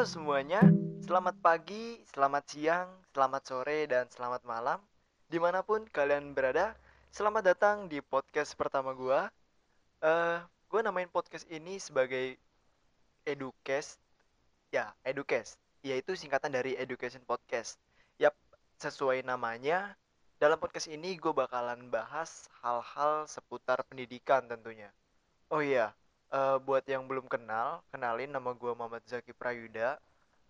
Halo semuanya, selamat pagi, selamat siang, selamat sore, dan selamat malam. Di mana pun kalian berada, selamat datang di podcast pertama gua. Eh Gue namain podcast ini sebagai Educast. Ya, Educast, yaitu singkatan dari Education Podcast. Yap, sesuai namanya, dalam podcast ini gue bakalan bahas hal-hal seputar pendidikan tentunya. Oh iya, eh, buat yang belum kenal, kenalin nama gue Muhammad Zaki Prayuda.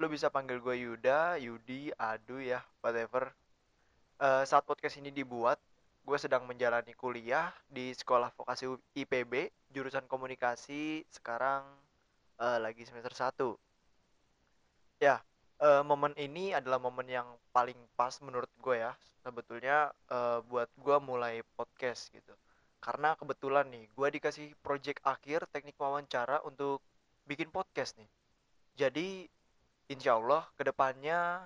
Lo bisa panggil gue Yuda, Yudi, Adu ya, whatever. Eh, saat podcast ini dibuat, gue sedang menjalani kuliah di Sekolah Vokasi IPB, jurusan komunikasi, sekarang eh, lagi semester satu. Ya, eh, momen ini adalah momen yang paling pas menurut gue ya, sebetulnya eh, buat gue mulai podcast gitu. Karena kebetulan nih, gue dikasih project akhir teknik wawancara untuk bikin podcast nih. Jadi, insya Allah ke depannya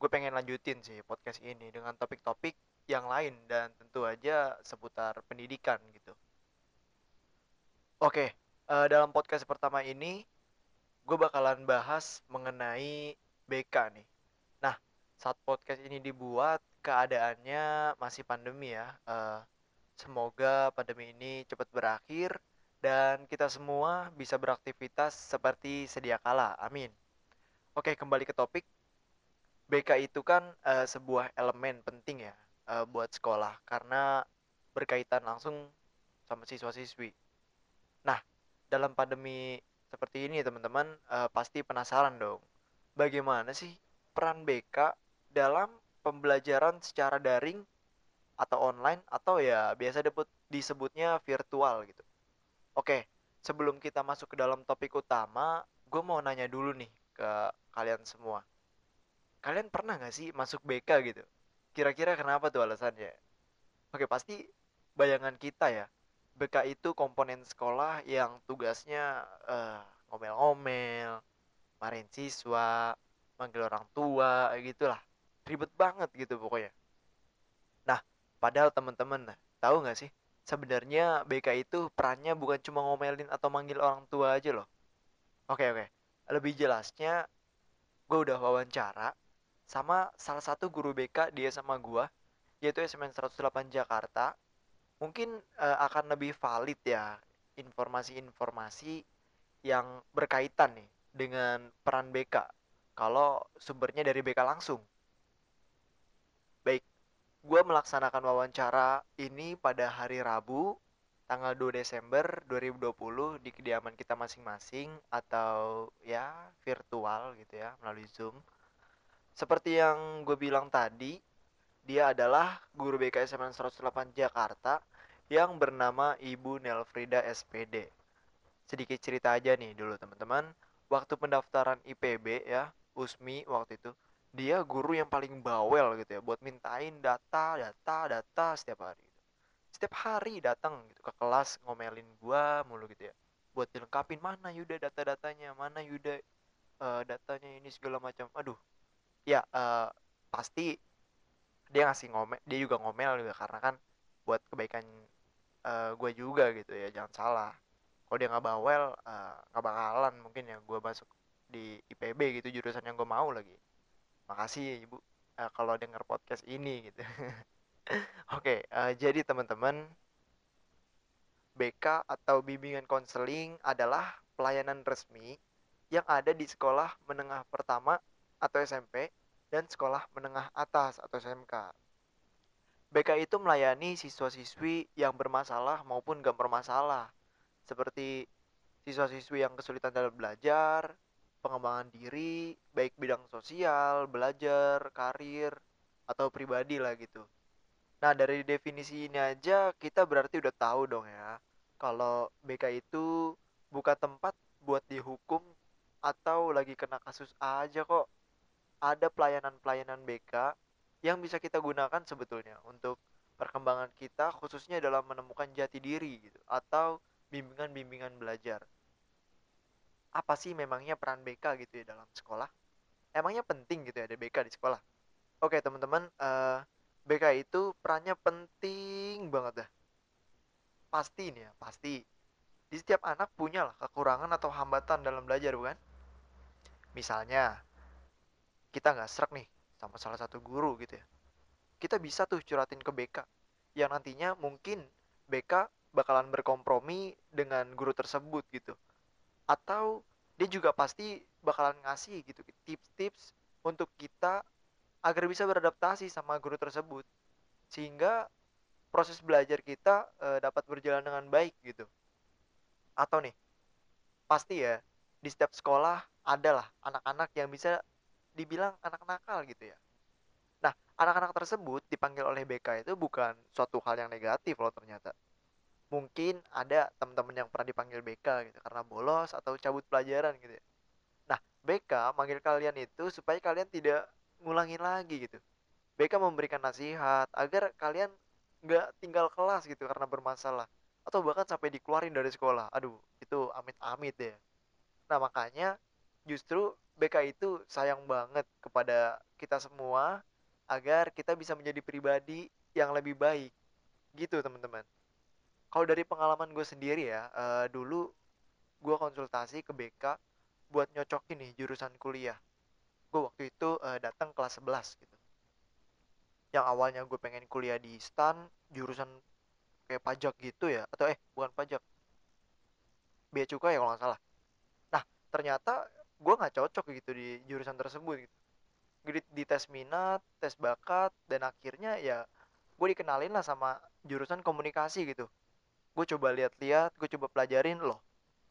gue pengen lanjutin sih podcast ini dengan topik-topik yang lain dan tentu aja seputar pendidikan gitu. Oke, eh, dalam podcast pertama ini gue bakalan bahas mengenai BK nih. Nah, saat podcast ini dibuat, keadaannya masih pandemi ya. Eh, semoga pandemi ini cepat berakhir dan kita semua bisa beraktivitas seperti sedia kala. Amin. Oke, kembali ke topik. BK itu kan eh, sebuah elemen penting ya eh, buat sekolah karena berkaitan langsung sama siswa-siswi. Nah, dalam pandemi seperti ini teman-teman eh, pasti penasaran dong. Bagaimana sih peran BK dalam pembelajaran secara daring atau online atau ya biasa disebut disebutnya virtual gitu. Oke, sebelum kita masuk ke dalam topik utama, gue mau nanya dulu nih ke kalian semua. Kalian pernah nggak sih masuk BK gitu? Kira-kira kenapa tuh alasannya? Oke, pasti bayangan kita ya. BK itu komponen sekolah yang tugasnya eh, ngomel-ngomel, marahin siswa, manggil orang tua, gitulah. Ribet banget gitu pokoknya. Padahal teman-teman, tahu nggak sih? Sebenarnya BK itu perannya bukan cuma ngomelin atau manggil orang tua aja loh. Oke, oke. Lebih jelasnya, gue udah wawancara sama salah satu guru BK dia sama gua, yaitu SMN 108 Jakarta. Mungkin eh, akan lebih valid ya informasi-informasi yang berkaitan nih dengan peran BK. Kalau sumbernya dari BK langsung. Gue melaksanakan wawancara ini pada hari Rabu, tanggal 2 Desember 2020 di kediaman kita masing-masing atau ya virtual gitu ya, melalui Zoom. Seperti yang gue bilang tadi, dia adalah guru BK SMN 108 Jakarta yang bernama Ibu Nelfrida SPD. Sedikit cerita aja nih dulu teman-teman. Waktu pendaftaran IPB ya, USMI waktu itu, dia guru yang paling bawel gitu ya buat mintain data, data, data setiap hari gitu. Setiap hari datang gitu ke kelas ngomelin gua mulu gitu ya. Buat dilengkapin mana Yuda data-datanya, mana Yuda eh, datanya ini segala macam. Aduh, ya eh, pasti dia ngasih ngomel, dia juga ngomel juga karena kan buat kebaikan eh, gue juga gitu ya, jangan salah. Kalau dia nggak bawel, nggak bakalan mungkin ya gue masuk di IPB gitu jurusan yang gue mau lagi. Makasih ya Ibu eh, kalau denger podcast ini gitu. Oke, eh, jadi teman-teman, BK atau bimbingan konseling adalah pelayanan resmi yang ada di sekolah menengah pertama atau SMP dan sekolah menengah atas atau SMK. BK itu melayani siswa-siswi yang bermasalah maupun gak bermasalah, seperti siswa-siswi yang kesulitan dalam belajar, pengembangan diri, baik bidang sosial, belajar, karir, atau pribadi lah gitu. Nah, dari definisi ini aja kita berarti udah tahu dong ya, kalau BK itu bukan tempat buat dihukum atau lagi kena kasus aja kok. Ada pelayanan-pelayanan BK yang bisa kita gunakan sebetulnya untuk perkembangan kita khususnya dalam menemukan jati diri gitu atau bimbingan-bimbingan belajar. Apa sih memangnya peran BK gitu ya dalam sekolah? Emangnya penting gitu ya ada BK di sekolah? Oke, teman-teman, eh, BK itu perannya penting banget dah. Pasti nih ya, pasti. Di setiap anak punya lah kekurangan atau hambatan dalam belajar, bukan? Misalnya, kita nggak srek nih sama salah satu guru gitu ya. Kita bisa tuh curhatin ke BK yang nantinya mungkin BK bakalan berkompromi dengan guru tersebut gitu. Atau dia juga pasti bakalan ngasih gitu tips-tips untuk kita agar bisa beradaptasi sama guru tersebut sehingga proses belajar kita uh, dapat berjalan dengan baik gitu. Atau nih, pasti ya di setiap sekolah adalah anak-anak yang bisa dibilang anak nakal gitu ya. Nah, anak-anak tersebut dipanggil oleh BK itu bukan suatu hal yang negatif loh ternyata. Mungkin ada teman-teman yang pernah dipanggil BK gitu karena bolos atau cabut pelajaran gitu ya. Nah, BK manggil kalian itu supaya kalian tidak ngulangin lagi gitu. BK memberikan nasihat agar kalian nggak tinggal kelas gitu karena bermasalah atau bahkan sampai dikeluarin dari sekolah. Aduh, itu amit-amit deh. Nah, makanya justru BK itu sayang banget kepada kita semua agar kita bisa menjadi pribadi yang lebih baik. Gitu, teman-teman. Kalau dari pengalaman gue sendiri ya, uh, dulu gue konsultasi ke BK buat nyocokin nih jurusan kuliah. Gue waktu itu uh, datang kelas 11 gitu. Yang awalnya gue pengen kuliah di STAN jurusan kayak pajak gitu ya atau eh bukan pajak. Bea cukai ya kalau nggak salah. Nah ternyata gue nggak cocok gitu di jurusan tersebut gitu. Di, di tes minat tes bakat dan akhirnya ya gue dikenalin lah sama jurusan komunikasi gitu gue coba lihat-lihat gue coba pelajarin loh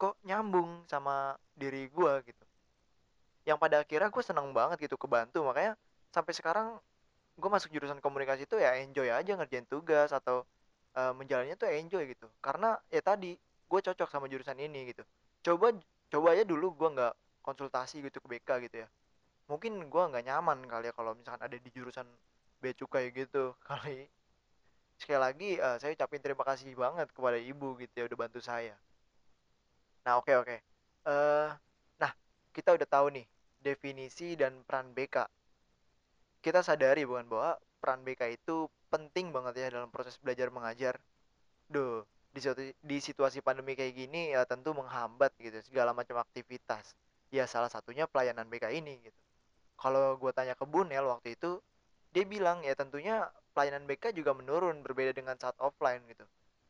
kok nyambung sama diri gue gitu. Yang pada akhirnya gue seneng banget gitu kebantu makanya sampai sekarang gue masuk jurusan komunikasi itu ya enjoy aja ngerjain tugas atau uh, menjalannya tuh enjoy gitu. Karena ya tadi gue cocok sama jurusan ini gitu. Coba coba aja dulu gue nggak konsultasi gitu ke BK gitu ya. Mungkin gue nggak nyaman kali ya kalau misalkan ada di jurusan bea cukai gitu. Kali sekali lagi uh, saya ucapin terima kasih banget kepada ibu gitu ya udah bantu saya nah oke okay, oke okay. uh, nah kita udah tahu nih definisi dan peran BK kita sadari bukan bahwa peran BK itu penting banget ya dalam proses belajar mengajar. Duh, di, di situasi pandemi kayak gini ya tentu menghambat gitu segala macam aktivitas. Ya salah satunya pelayanan BK ini gitu. Kalau gue tanya ke Bunel waktu itu, dia bilang ya tentunya pelayanan BK juga menurun berbeda dengan saat offline gitu.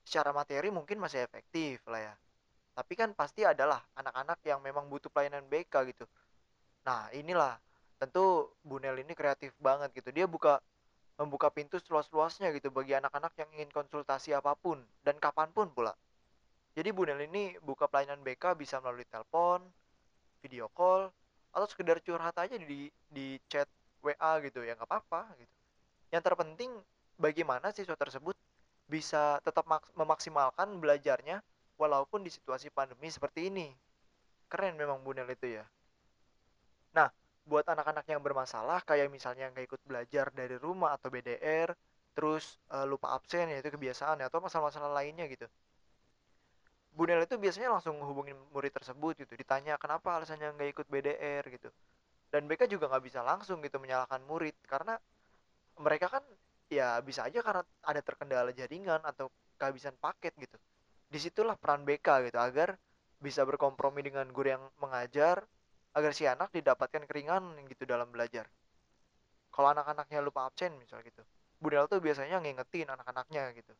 Secara materi mungkin masih efektif lah ya. Tapi kan pasti adalah anak-anak yang memang butuh pelayanan BK gitu. Nah inilah tentu Bunel ini kreatif banget gitu dia buka membuka pintu seluas-luasnya gitu bagi anak-anak yang ingin konsultasi apa pun dan kapan pun pula jadi Bunel ini buka pelayanan BK bisa melalui telepon video call atau sekedar curhat aja di di chat WA gitu ya nggak apa-apa gitu yang terpenting bagaimana siswa tersebut bisa tetap memaksimalkan belajarnya walaupun di situasi pandemi seperti ini. Keren memang Bunel itu ya. Nah buat anak-anak yang bermasalah kayak misalnya nggak ikut belajar dari rumah atau BDR terus uh, lupa absen ya itu kebiasaan atau masalah-masalah lainnya gitu. Bunel itu biasanya langsung hubungin murid tersebut gitu ditanya kenapa alasannya nggak ikut BDR gitu. Dan mereka juga nggak bisa langsung gitu menyalahkan murid karena mereka kan ya bisa aja karena ada terkendala jaringan atau kehabisan paket gitu di situlah peran BK gitu agar bisa berkompromi dengan guru yang mengajar agar si anak didapatkan keringanan gitu dalam belajar. Kalau anak-anaknya lupa absen misalnya gitu, Budel tuh biasanya ngingetin anak-anaknya gitu.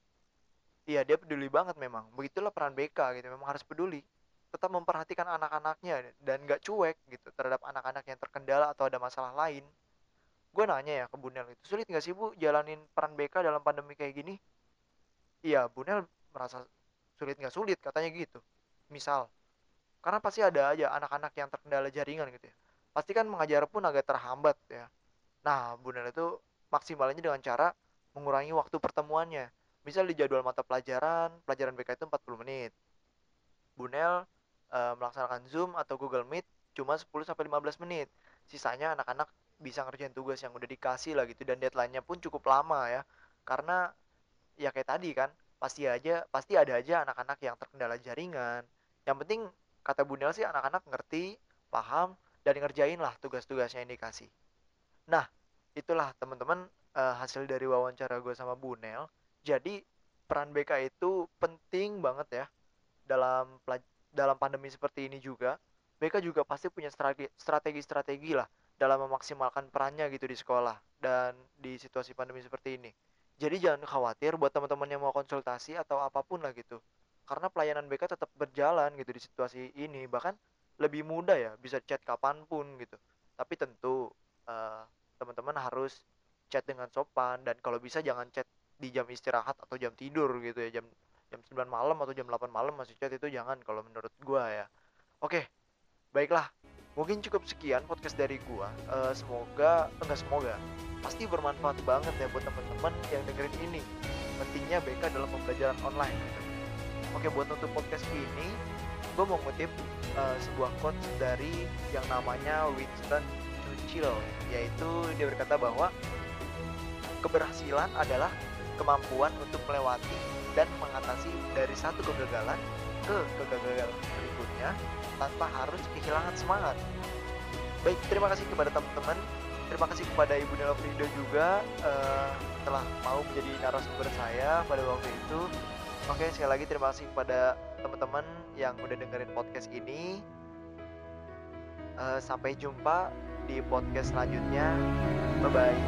Iya dia peduli banget memang. Begitulah peran BK gitu, memang harus peduli. Tetap memperhatikan anak-anaknya dan gak cuek gitu terhadap anak-anak yang terkendala atau ada masalah lain. Gue nanya ya ke Bunel itu, sulit gak sih Bu jalanin peran BK dalam pandemi kayak gini? Iya, Bunel merasa sulit gak sulit katanya gitu. Misal, karena pasti ada aja anak-anak yang terkendala jaringan gitu ya. Pasti kan mengajar pun agak terhambat ya. Nah Bunel itu maksimalnya dengan cara mengurangi waktu pertemuannya. Misal di jadwal mata pelajaran pelajaran BK itu 40 menit. Bunel e, melaksanakan Zoom atau Google Meet cuma 10 sampai 15 menit. Sisanya anak-anak bisa ngerjain tugas yang udah dikasih lah gitu dan deadline-nya pun cukup lama ya karena ya kayak tadi kan pasti aja pasti ada aja anak-anak yang terkendala jaringan yang penting kata Bunel sih anak-anak ngerti, paham, dan ngerjain lah tugas-tugasnya yang dikasih. Nah, itulah teman-teman uh, hasil dari wawancara gue sama Bunel. Jadi peran BK itu penting banget ya dalam dalam pandemi seperti ini juga BK juga pasti punya strategi-strategi lah dalam memaksimalkan perannya gitu di sekolah dan di situasi pandemi seperti ini. Jadi jangan khawatir buat teman-teman yang mau konsultasi atau apa pun lah gitu. Karena pelayanan BK tetap berjalan gitu di situasi ini. Bahkan lebih mudah ya, bisa chat kapan pun gitu. Tapi tentu uh, teman-teman harus chat dengan sopan dan kalau bisa jangan chat di jam istirahat atau jam tidur gitu ya jam jam 9 malam atau jam 8 malam masih chat itu jangan kalau menurut gua ya. Oke, baiklah mungkin cukup sekian podcast dari gua. Uh, semoga enggak semoga pasti bermanfaat banget ya buat teman-teman yang dengerin ini. Pentingnya BK dalam pembelajaran online. Oke buat untuk podcast ini gue mau ngutip uh, sebuah quote dari yang namanya Winston Churchill yaitu dia berkata bahwa keberhasilan adalah kemampuan untuk melewati dan mengatasi dari satu kegagalan ke kegagalan berikutnya tanpa harus kehilangan semangat. Baik, terima kasih kepada teman-teman. Terima kasih kepada Ibu Nela Frida juga uh, telah mau menjadi narasumber saya pada waktu itu. Oke, sekali lagi terima kasih kepada teman-teman yang udah dengerin podcast ini. Uh, sampai jumpa di podcast selanjutnya. Bye bye.